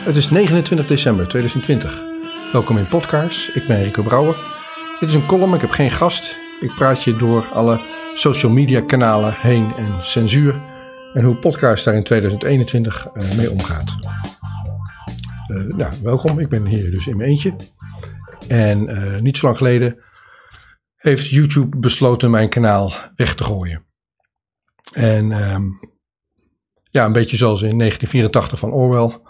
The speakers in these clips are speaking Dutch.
Het is 29 december 2020. Welkom in Podcast. Ik ben Rico Brouwer. Dit is een column, ik heb geen gast. Ik praat je door alle social media kanalen heen en censuur. En hoe podcast daar in 2021 uh, mee omgaat. Uh, nou, welkom. Ik ben hier dus in mijn eentje. En uh, niet zo lang geleden heeft YouTube besloten mijn kanaal weg te gooien. En um, ja, een beetje zoals in 1984 van Orwell.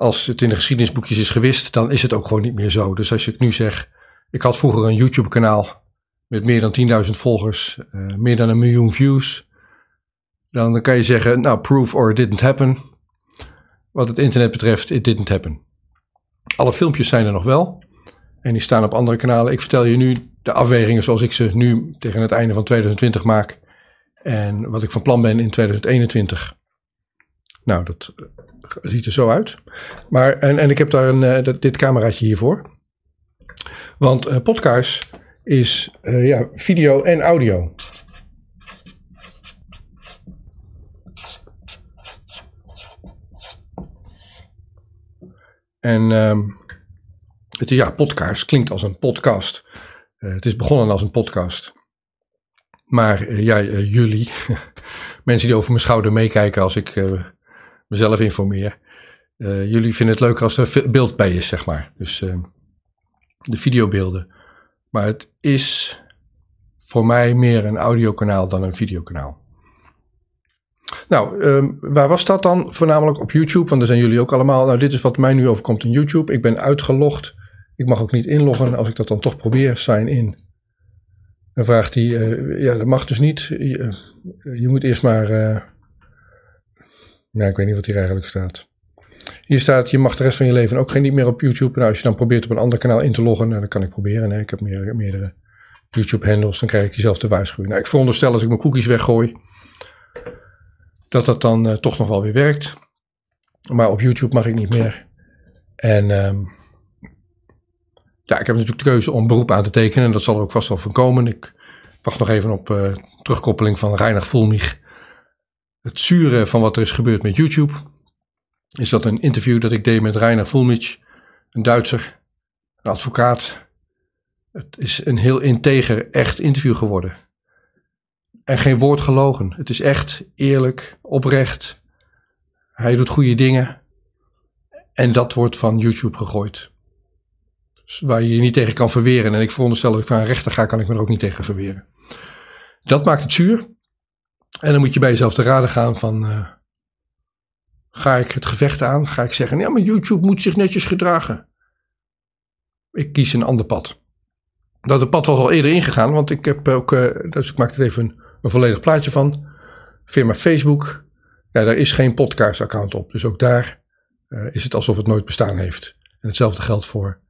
Als het in de geschiedenisboekjes is gewist, dan is het ook gewoon niet meer zo. Dus als ik nu zeg, ik had vroeger een YouTube kanaal met meer dan 10.000 volgers, uh, meer dan een miljoen views. Dan kan je zeggen, nou, proof or it didn't happen. Wat het internet betreft, it didn't happen. Alle filmpjes zijn er nog wel. En die staan op andere kanalen. Ik vertel je nu de afwegingen zoals ik ze nu tegen het einde van 2020 maak. En wat ik van plan ben in 2021. Nou, dat eh, ziet er zo uit. Maar, en, en ik heb daar een, uh, dit cameraatje hiervoor. Want uh, podcast is ja, video en audio. En um, het, ja, podcast klinkt als een podcast. Het is begonnen als een podcast. Maar ja, jullie, mensen die over mijn schouder meekijken als ik mezelf informeer. jullie vinden het leuker als er beeld bij is, zeg maar. Dus ehm, de videobeelden. Maar het is voor mij meer een audiokanaal dan een videokanaal. Nou, um, waar was dat dan? Voornamelijk op YouTube, want daar zijn jullie ook allemaal. Nou, dit is wat mij nu overkomt in YouTube. Ik ben uitgelogd. Ik mag ook niet inloggen. Als ik dat dan toch probeer, sign in. Dan vraagt hij, uh, ja, dat mag dus niet. Je, je moet eerst maar. Nou, ik weet niet wat hier eigenlijk staat. Hier staat, je mag de rest van je leven ook geen niet meer op YouTube. Nou, als je dan probeert op een ander kanaal in te loggen, nou, dat kan ik proberen. Nee, ik heb meerdere, YouTube-handles, dan krijg ik jezelf de waarschuwing. Nou, ik veronderstel als ik mijn cookies weggooi, dat dat dan uh, toch nog wel weer werkt. Maar op YouTube mag ik niet meer. En um, ja, ik heb natuurlijk de keuze om beroep aan te tekenen. En dat zal er ook vast wel van komen. Ik wacht nog even op uh, terugkoppeling van Reinhard Volmich. Het zure van wat er is gebeurd met YouTube is dat een interview dat ik deed met Rainer Fulmich, een Duitser, een advocaat. Het is een heel integer, echt interview geworden. En geen woord gelogen. Het is echt eerlijk, oprecht. Hij doet goede dingen. En dat wordt van YouTube gegooid. Dus waar je je niet tegen kan verweren. En ik veronderstel dat ik van een rechter ga, kan ik me er ook niet tegen verweren. Dat maakt het zuur. En dan moet je bij jezelf te raden gaan van... Uh, Ga ik het gevecht aan? Ga ik zeggen, ja, maar YouTube moet zich netjes gedragen? Ik kies een ander pad. Dat pad was al eerder ingegaan, want ik heb ook, uh, dus ik maak er even een, een, volledig plaatje van. Firma Facebook, ja, daar is geen podcast-account op. Dus ook daar uh, is het alsof het nooit bestaan heeft. En hetzelfde geldt voor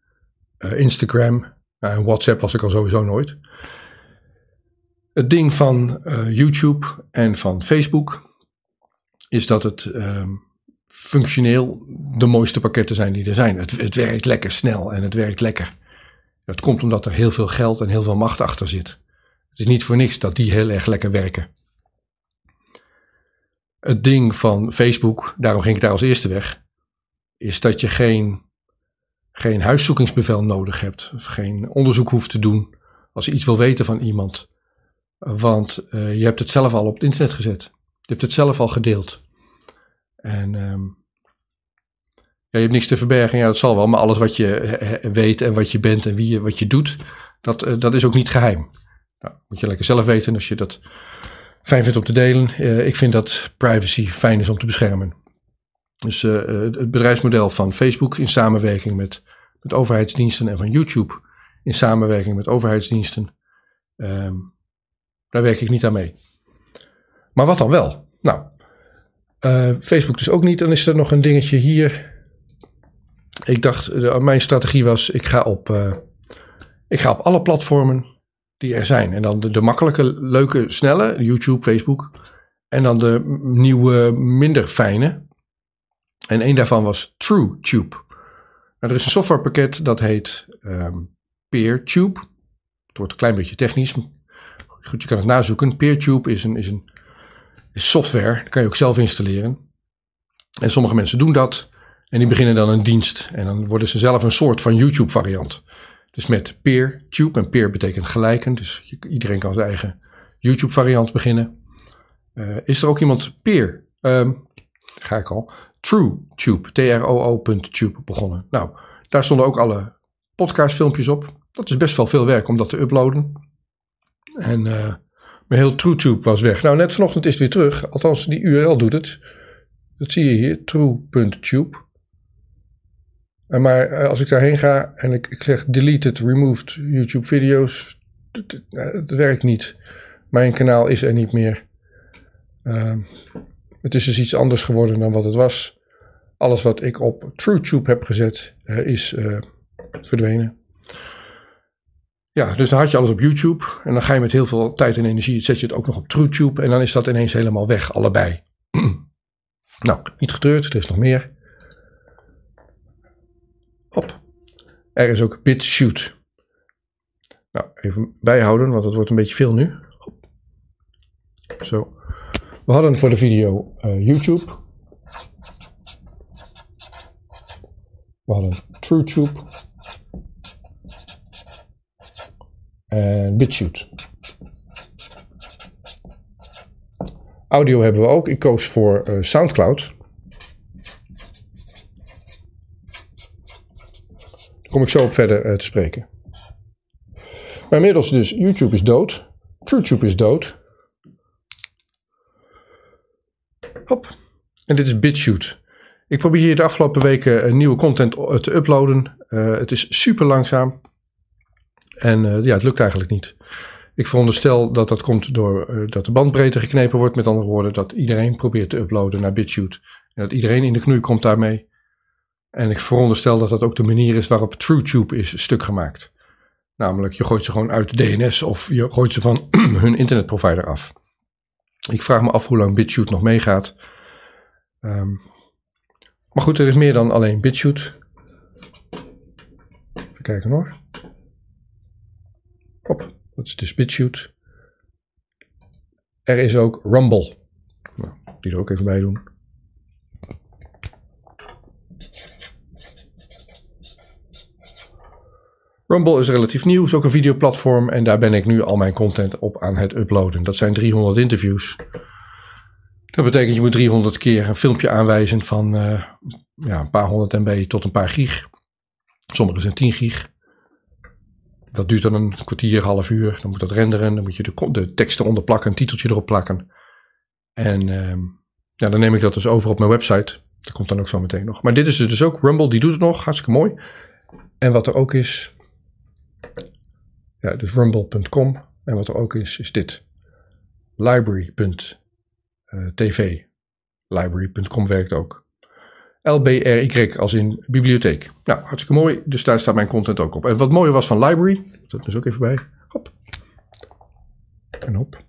Instagram. en WhatsApp was ik al sowieso nooit. Het ding van YouTube en van Facebook is dat het ehm, functioneel de mooiste pakketten zijn die er zijn. Het, het werkt lekker snel en het werkt lekker. Dat komt omdat er heel veel geld en heel veel macht achter zit. Het is niet voor niks dat die heel erg lekker werken. Het ding van Facebook, daarom ging ik daar als eerste weg, is dat je geen, geen huiszoekingsbevel nodig hebt. Of geen onderzoek hoeft te doen als je iets wil weten van iemand. Want uh, je hebt het zelf al op het internet gezet. Je hebt het zelf al gedeeld. En um, ja, je hebt niks te verbergen, ja, dat zal wel. Maar alles wat je weet en wat je bent en wie je, wat je doet, dat, uh, dat is ook niet geheim. Nou, moet je lekker zelf weten als je dat fijn vindt om te delen. Uh, ik vind dat privacy fijn is om te beschermen. Dus het bedrijfsmodel van Facebook in samenwerking met, met overheidsdiensten en van YouTube in samenwerking met overheidsdiensten, um, daar werk ik niet aan mee. Maar wat dan wel? Nou, uh, Facebook dus ook niet. Dan is er nog een dingetje hier. Ik dacht, mijn strategie was, ik ga op, uh, ik ga op alle platformen die er zijn. En dan de, makkelijke, leuke, snelle, YouTube, Facebook. En dan de nieuwe, minder fijne. En een daarvan was TrueTube. Nou, er is een softwarepakket dat heet um, PeerTube. Het wordt een klein beetje technisch. Goed, je kan het nazoeken. PeerTube is een, is een is software. Dat kan je ook zelf installeren. En sommige mensen doen dat. En die beginnen dan een dienst. En dan worden ze zelf een soort van YouTube variant. Dus met PeerTube. En peer betekent gelijken. Dus iedereen kan zijn eigen YouTube variant beginnen. Uh, is er ook iemand peer? Um, ga ik al. TrueTube. T-R-O-O.tube begonnen. Nou, daar stonden ook alle podcastfilmpjes op. Dat is best wel veel werk om dat te uploaden. En uh, mijn heel TrueTube was weg. Nou, net vanochtend is het weer terug. Althans, die URL doet het. Dat zie je hier. True.tube. Maar eh, als ik daarheen ga en ik, ik zeg deleted, removed YouTube video's, dat, dat, werkt niet. Mijn kanaal is er niet meer. Uh, het is dus iets anders geworden dan wat het was. Alles wat ik op TrueTube heb gezet is verdwenen. Ja, dus dan had je alles op YouTube. En dan ga je met heel veel tijd en energie, zet je het ook nog op TrueTube. En dan is dat ineens helemaal weg, allebei. nou, niet getreurd, er is nog meer. Hop. Er is ook BitShoot. Nou, even bijhouden, want het wordt een beetje veel nu. Hop. Zo. We hadden voor de video uh, YouTube. We hadden TrueTube. En BitShoot. Audio hebben we ook. Ik koos voor uh, SoundCloud. Daar kom ik zo op verder uh, te spreken. Maar inmiddels dus, YouTube is dood. TrueTube is dood. Hop. En dit is BitShoot. Ik probeer hier de afgelopen weken nieuwe content te uploaden. Het is super langzaam. En uh, ja, het lukt eigenlijk niet. Ik veronderstel dat dat komt door uh, dat de bandbreedte geknepen wordt. Met andere woorden, dat iedereen probeert te uploaden naar BitChute. En dat iedereen in de knoei komt daarmee. En ik veronderstel dat dat ook de manier is waarop TrueTube is stuk gemaakt. Namelijk, je gooit ze gewoon uit DNS of je gooit ze van hun internetprovider af. Ik vraag me af hoe lang BitChute nog meegaat. Um, maar goed, er is meer dan alleen BitChute. Even kijken hoor. Hop, dat is dus BitChute. Er is ook Rumble. Nou, die er ook even bij doen. Rumble is relatief nieuw, is ook een videoplatform en daar ben ik nu al mijn content op aan het uploaden. Dat zijn 300 interviews. Dat betekent je moet 300 keer een filmpje aanwijzen van uh, ja, een paar honderd MB tot een paar gig. Sommige zijn 10 gig. Dat duurt dan een kwartier, half uur. Dan moet dat renderen. Dan moet je de, de tekst eronder plakken, een titeltje erop plakken. En uh, ja, dan neem ik dat dus over op mijn website. Dat komt dan ook zo meteen nog. Maar dit is dus ook Rumble, die doet het nog. Hartstikke mooi. En wat er ook is, ja, dus rumble.com. En wat er ook is, is dit. Library.tv. Library.com werkt ook. LBRY als in bibliotheek. Nou, hartstikke mooi. Dus daar staat mijn content ook op. En wat mooier was van Library, dat is ook even bij. Hop. En hop.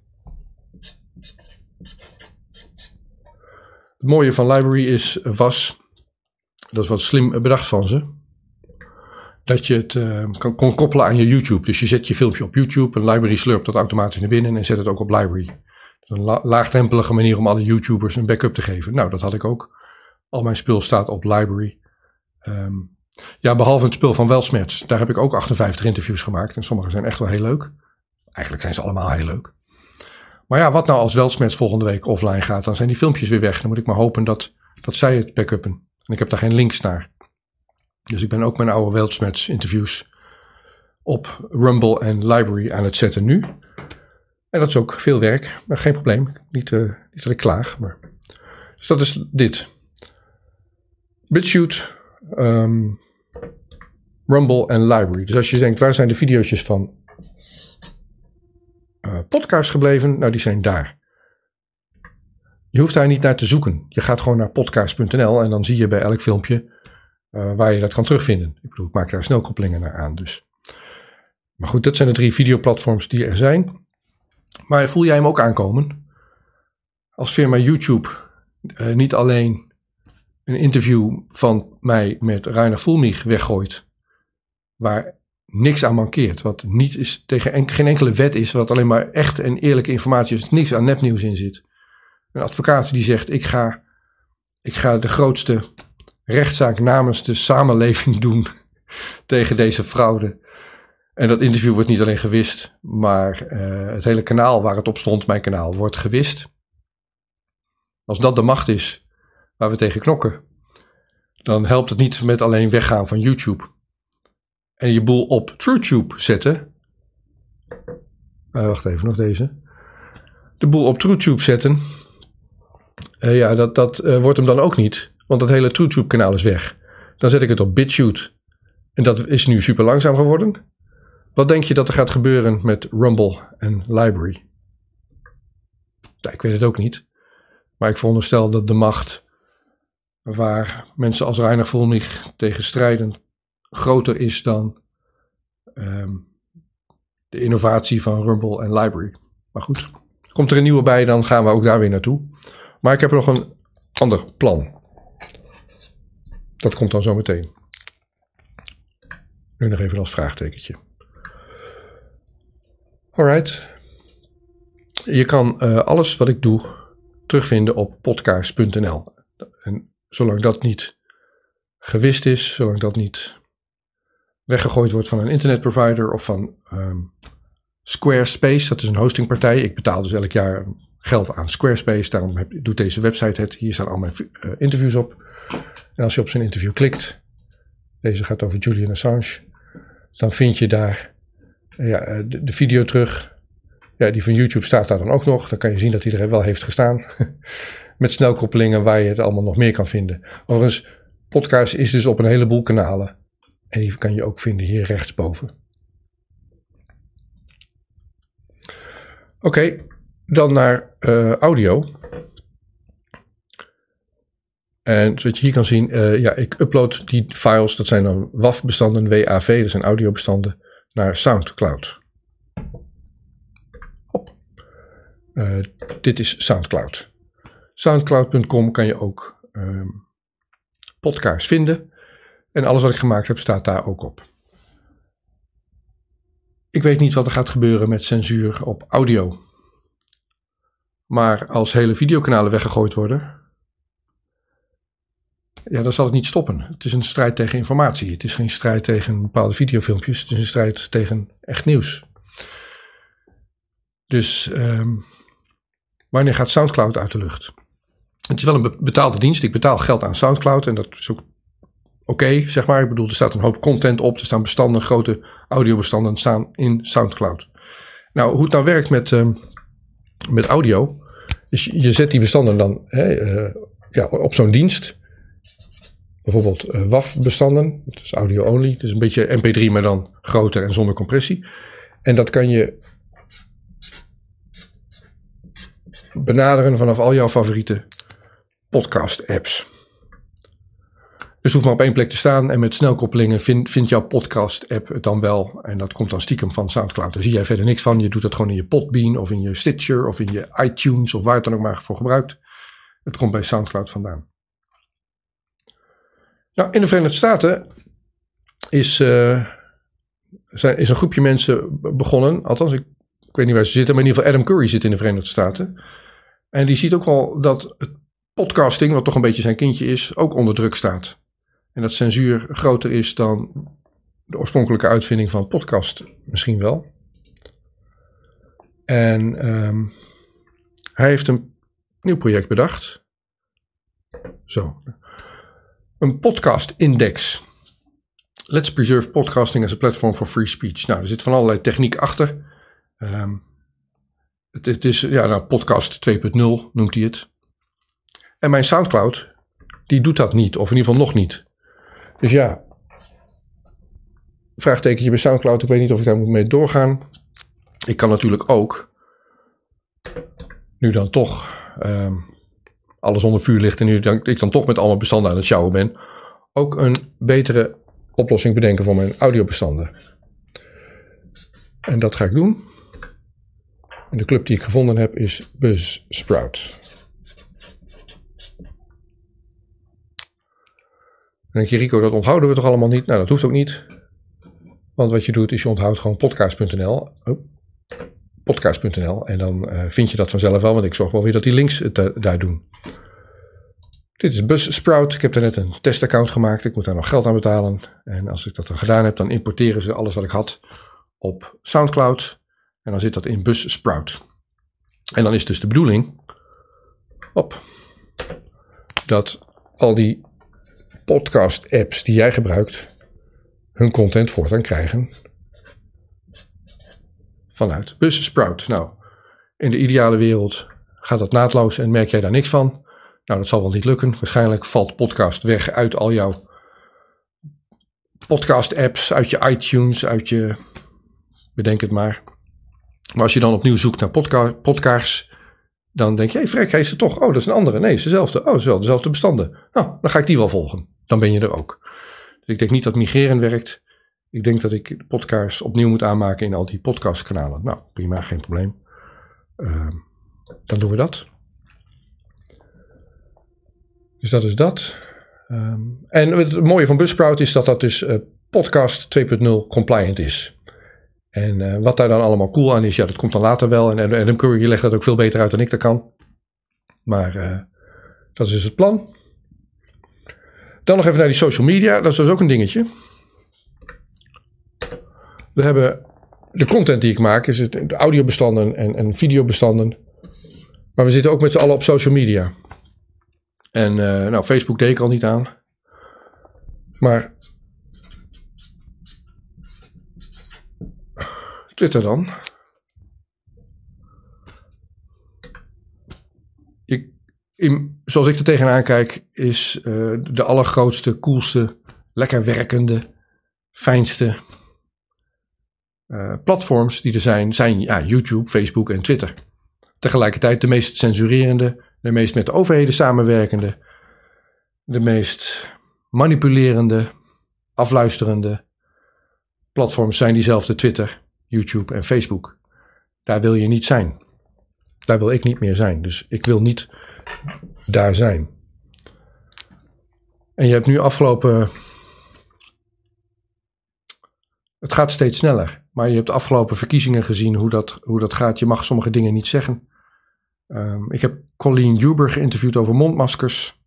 Het mooie van Library is, was, dat is wat slim bedacht van ze dat je het uh, kan, kon koppelen aan je YouTube. Dus je zet je filmpje op YouTube, een library slurpt dat automatisch naar binnen en zet het ook op library. een la laagdrempelige manier om alle YouTubers een backup te geven. Nou, dat had ik ook. Al mijn spul staat op library. Um, ja, behalve het spul van Welsmets. Daar heb ik ook 58 interviews gemaakt. En sommige zijn echt wel heel leuk. Eigenlijk zijn ze allemaal heel leuk. Maar ja, wat nou als Welsmets volgende week offline gaat? Dan zijn die filmpjes weer weg. Dan moet ik maar hopen dat, dat zij het backuppen. En ik heb daar geen links naar. Dus ik ben ook mijn oude Weltschmerz interviews op Rumble en Library aan het zetten nu. En dat is ook veel werk, maar geen probleem. Niet, uh, niet dat ik klaag. Maar... Dus dat is dit. BitChute, um, Rumble en Library. Dus als je denkt, waar zijn de video's van uh, podcast gebleven? Nou, die zijn daar. Je hoeft daar niet naar te zoeken. Je gaat gewoon naar podcast.nl en dan zie je bij elk filmpje uh, waar je dat kan terugvinden. Ik bedoel, ik maak daar snelkoppelingen naar aan. Dus. Maar goed, dat zijn de drie videoplatforms die er zijn. Maar voel jij hem ook aankomen? Als firma YouTube uh, niet alleen een interview van mij met Rainer Voelmich weggooit, waar niks aan mankeert, wat niet is, tegen en, geen enkele wet is, wat alleen maar echt en eerlijke informatie is, niks aan nepnieuws in zit. Een advocaat die zegt: Ik ga, ik ga de grootste rechtszaak namens de samenleving doen tegen deze fraude. En dat interview wordt niet alleen gewist, maar uh, het hele kanaal waar het op stond, mijn kanaal, wordt gewist. Als dat de macht is waar we tegen knokken, dan helpt het niet met alleen weggaan van YouTube. En je boel op TrueTube zetten. Uh, wacht even, nog deze. De boel op TrueTube zetten. Uh, ja, dat, dat wordt hem dan ook niet. Want dat hele TrueTube kanaal is weg. Dan zet ik het op BitChute. En dat is nu super langzaam geworden. Wat denk je dat er gaat gebeuren met Rumble en Library? Ik weet het ook niet. Maar ik veronderstel dat de macht waar mensen als Reiner Volnig tegen strijden groter is dan um, de innovatie van Rumble en Library. Maar goed, komt er een nieuwe bij, dan gaan we ook daar weer naartoe. Maar ik heb nog een ander plan. Dat komt dan zo meteen. Nu nog even als vraagtekentje. Alright. Je kan uh, alles wat ik doe terugvinden op podcast.nl. En zolang dat niet gewist is, zolang dat niet weggegooid wordt van een internetprovider of van um, Squarespace, dat is een hostingpartij. Ik betaal dus elk jaar geld aan Squarespace, daarom heb, doet deze website het. Hier staan al mijn uh, interviews op. En als je op zijn interview klikt, deze gaat over Julian Assange, dan vind je daar ja, eh, de, de, video terug. Ja, die van YouTube staat daar dan ook nog. Dan kan je zien dat er wel heeft gestaan. Met snelkoppelingen waar je het allemaal nog meer kan vinden. Overigens, podcast is dus op een heleboel kanalen. En die kan je ook vinden hier rechtsboven. Oké, dan naar uh, audio. En zoals je hier kan zien, uh, ja, ik upload die files, dat zijn dan WAV-bestanden, WAV, dat zijn audiobestanden naar SoundCloud. Hop. Uh, dit is SoundCloud. Soundcloud.com kan je ook um, podcasts vinden. En alles wat ik gemaakt heb staat daar ook op. Ik weet niet wat er gaat gebeuren met censuur op audio. Maar als hele videokanalen weggegooid worden, ja, dan zal het niet stoppen. Het is een strijd tegen informatie. Het is geen strijd tegen bepaalde videofilmpjes. Het is een strijd tegen echt nieuws. Dus um, wanneer gaat SoundCloud uit de lucht? Het is wel een betaalde dienst. Ik betaal geld aan SoundCloud en dat is ook oké, zeg maar. Ik bedoel, er staat een hoop content op. Er staan bestanden, grote audiobestanden staan in SoundCloud. Nou, hoe het nou werkt met, um, met audio, is je, zet die bestanden dan hè, uh, ja, op zo'n dienst bijvoorbeeld uh, WAV-bestanden. Dat is audio-only. Dus een beetje MP3, maar dan groter en zonder compressie. En dat kan je benaderen vanaf al jouw favoriete podcast-apps. Dus het hoeft maar op één plek te staan en met snelkoppelingen vindt vind jouw podcast-app het dan wel. En dat komt dan stiekem van SoundCloud. Daar zie jij verder niks van. Je doet het gewoon in je Podbean of in je Stitcher of in je iTunes of waar het dan ook maar voor gebruikt. Het komt bij SoundCloud vandaan. Nou, in de Verenigde Staten is, uh, zijn, is een groepje mensen begonnen. Althans, ik, ik, weet niet waar ze zitten, maar in ieder geval Adam Curry zit in de Verenigde Staten. En die ziet ook wel dat het podcasting, wat toch een beetje zijn kindje is, ook onder druk staat. En dat censuur groter is dan de oorspronkelijke uitvinding van podcast misschien wel. En um, hij heeft een nieuw project bedacht. Zo, een podcast index. Let's preserve podcasting as a platform for free speech. Nou, er zit van allerlei techniek achter. Um, het, het, is, ja, nou, podcast 2.0 noemt hij het. En mijn Soundcloud, die doet dat niet, of in ieder geval nog niet. Dus ja, vraagtekentje bij Soundcloud. Ik weet niet of ik daar moet mee doorgaan. Ik kan natuurlijk ook, nu dan toch um, alles onder vuur ligt en nu ik dan toch met allemaal bestanden aan het sjouwen ben, ook een betere oplossing bedenken voor mijn audiobestanden. En dat ga ik doen. En de club die ik gevonden heb is Buzzsprout. Denk je, Rico, dat onthouden we toch allemaal niet? Nou, dat hoeft ook niet. Want wat je doet, is je onthoudt gewoon podcast.nl. Oh, podcast.nl. En dan uh, vind je dat vanzelf wel, want ik zorg wel weer dat die links het uh, daar doen. Dit is Buzzsprout. Ik heb daar net een testaccount gemaakt. Ik moet daar nog geld aan betalen. En als ik dat dan gedaan heb, dan importeren ze alles wat ik had op SoundCloud. En dan zit dat in Buzzsprout. En dan is dus de bedoeling op, dat al die podcast apps die jij gebruikt hun content voortaan krijgen vanuit Buzzsprout. Nou, in de ideale wereld gaat dat naadloos en merk jij daar niks van. Nou, dat zal wel niet lukken. Waarschijnlijk valt podcast weg uit al jouw podcast apps, uit je iTunes, uit je, bedenk het maar. Maar als je dan opnieuw zoekt naar podca podcasts, dan denk je, hey, frek, hij is er toch. Oh, dat is een andere. Nee, het is dezelfde. Oh, het is wel dezelfde bestanden. Nou, dan ga ik die wel volgen. Dan ben je er ook. Dus ik denk niet dat migreren werkt. Ik denk dat ik de podcast opnieuw moet aanmaken in al die podcastkanalen. Nou, prima, geen probleem. Uh, dan doen we dat. Dus dat is dat. Um, en het mooie van Buzzsprout is dat dat dus uh, podcast 2.0 compliant is. En uh, wat daar dan allemaal cool aan is, ja, dat komt dan later wel. En Adam Curry legt dat ook veel beter uit dan ik dat kan. Maar uh, dat is dus het plan. Dan nog even naar die social media. Dat is dus ook een dingetje. We hebben de content die ik maak, is het, de audiobestanden en, en videobestanden. Maar we zitten ook met z'n allen op social media. En uh, nou, Facebook deed ik al niet aan. Maar Twitter dan. Ik, zoals ik er tegenaan kijk, is uh, de allergrootste, coolste, lekker werkende, fijnste uh, platforms die er zijn, zijn ja, YouTube, Facebook en Twitter. Tegelijkertijd de meest censurerende, de meest met de overheden samenwerkende, de meest manipulerende, afluisterende platforms zijn diezelfde Twitter, YouTube en Facebook. Daar wil je niet zijn. Daar wil ik niet meer zijn. Dus ik wil niet daar zijn. En je hebt nu afgelopen. Het gaat steeds sneller. Maar je hebt de afgelopen verkiezingen gezien hoe dat, hoe dat gaat. Je mag sommige dingen niet zeggen. Um, ik heb Colleen Huber geïnterviewd over mondmaskers.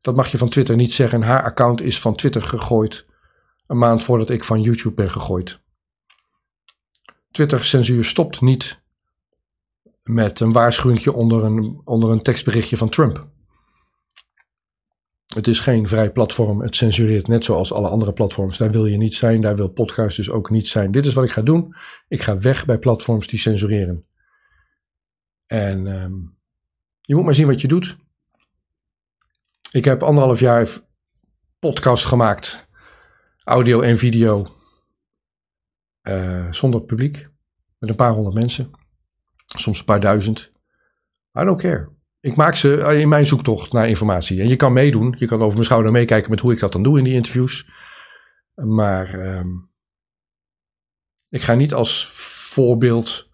Dat mag je van Twitter niet zeggen. Haar account is van Twitter gegooid. Een maand voordat ik van YouTube ben gegooid. Twitter-censuur stopt niet met een waarschuwing onder een, onder een tekstberichtje van Trump. Het is geen vrij platform. Het censureert net zoals alle andere platforms. Daar wil je niet zijn. Daar wil podcast dus ook niet zijn. Dit is wat ik ga doen. Ik ga weg bij platforms die censureren. En um, je moet maar zien wat je doet. Ik heb anderhalf jaar podcast gemaakt. Audio en video. Uh, zonder publiek. Met een paar honderd mensen. Soms een paar duizend. I don't care. Ik maak ze in mijn zoektocht naar informatie. En je kan meedoen. Je kan over mijn schouder meekijken met hoe ik dat dan doe in die interviews. Maar um, ik ga niet als voorbeeld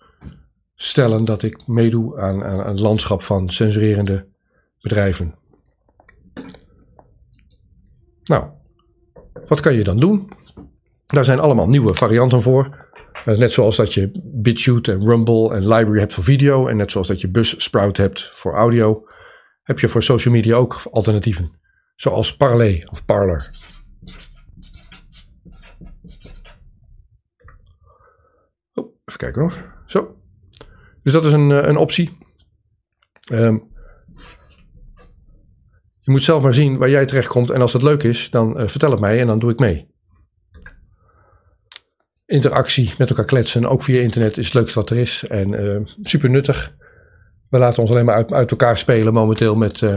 stellen dat ik meedoe aan, aan, aan het landschap van censurerende bedrijven. Nou, wat kan je dan doen? Daar zijn allemaal nieuwe varianten voor. Uh, net zoals dat je BitChute en Rumble en Library hebt voor video. En net zoals dat je Buzzsprout hebt voor audio. Heb je voor social media ook alternatieven. Zoals Parler of Parler. Oh, even kijken hoor. Zo. Dus dat is een, eh, een optie. Um, je moet zelf maar zien waar jij terechtkomt. En als dat leuk is, dan uh, vertel het mij en dan doe ik mee. Interactie met elkaar kletsen, ook via internet, is het leukste wat er is. En uh, super nuttig. We laten ons alleen maar uit, elkaar spelen momenteel met uh,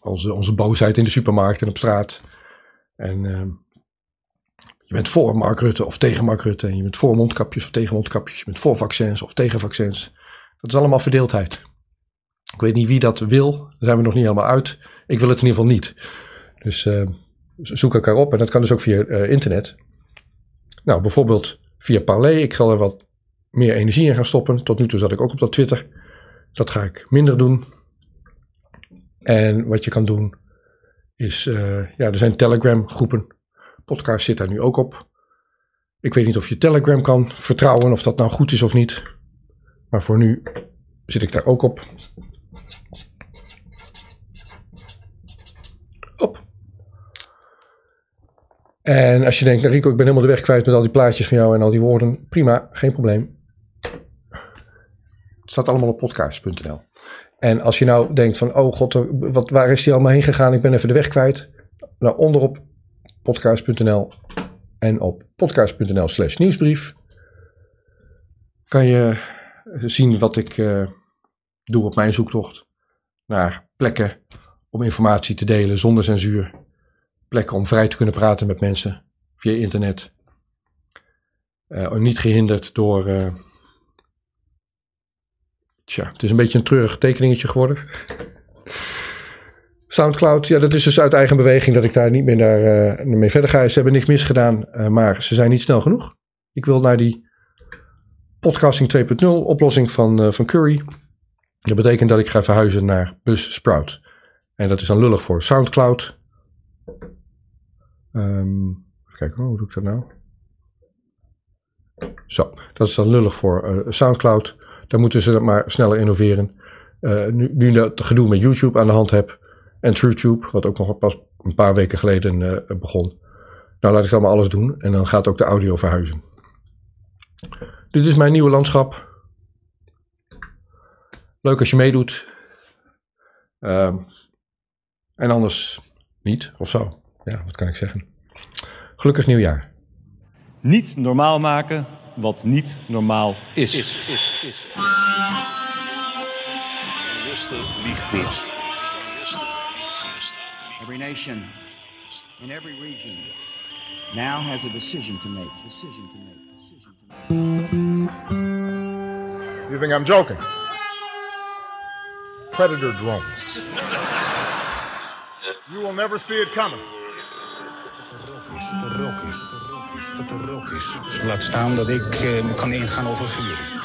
onze, onze boosheid in de supermarkt en op straat. En je bent voor Mark Rutte of tegen Mark Rutte. En je bent voor mondkapjes of tegen mondkapjes. Je bent voor vaccins of tegen vaccins. Dat is allemaal verdeeldheid. Ik weet niet wie dat wil. Daar zijn we nog niet helemaal uit. Ik wil het in ieder geval niet. Dus uh, zoek elkaar op. En dat kan dus ook via internet. Nou, bijvoorbeeld via Parler. Ik ga er wat meer energie in gaan stoppen. Tot nu toe zat ik ook op dat Twitter. Dat ga ik minder doen. En wat je kan doen is... Uh, ja, er zijn Telegram groepen. Podcast zit daar nu ook op. Ik weet niet of je Telegram kan vertrouwen. Of dat nou goed is of niet. Maar voor nu zit ik daar ook op. En als je denkt, Rico, ik ben helemaal de weg kwijt met al die plaatjes van jou en al die woorden. Prima, geen probleem. Het staat allemaal op podcast.nl. En als je nou denkt van, oh god, wat, waar is die allemaal heen gegaan? Ik ben even de weg kwijt. Nou, onderop podcast.nl en op podcast.nl slash nieuwsbrief kan je zien wat ik uh, doe op mijn zoektocht naar plekken om informatie te delen zonder censuur. Plekken om vrij te kunnen praten met mensen via internet. Uh, niet gehinderd door. Uh, tja, het is een beetje een treurig tekeningetje geworden. Soundcloud, ja, dat is dus uit eigen beweging dat ik daar niet meer naar, uh, mee verder ga. Ze hebben niks misgedaan, maar ze zijn niet snel genoeg. Ik wil naar die podcasting 2.0 oplossing van, van Curry. Dat betekent dat ik ga verhuizen naar Buzzsprout. En dat is dan lullig voor Soundcloud. Um, kijken, hoe doe ik dat nou? Zo, dat is dan lullig voor Soundcloud. Daar moeten ze maar sneller innoveren. nu, nu dat gedoe met YouTube aan de hand heb, en TrueTube, wat ook nog pas een paar weken geleden uh, begon. Nou, laat ik dan maar alles doen en dan gaat ook de audio verhuizen. Dit is mijn nieuwe landschap. Leuk als je meedoet. Uh, en anders niet, of zo. Ja, wat kan ik zeggen? Gelukkig nieuwjaar. Niet normaal maken wat niet normaal is. is, is, is. Liegt niet. Every nation in every region now has a decision to make. Decision to make. Decision to make. You think I'm joking? Predator drones. you will never see it coming. Laat staan dat ik uh, kan ingaan over vuur.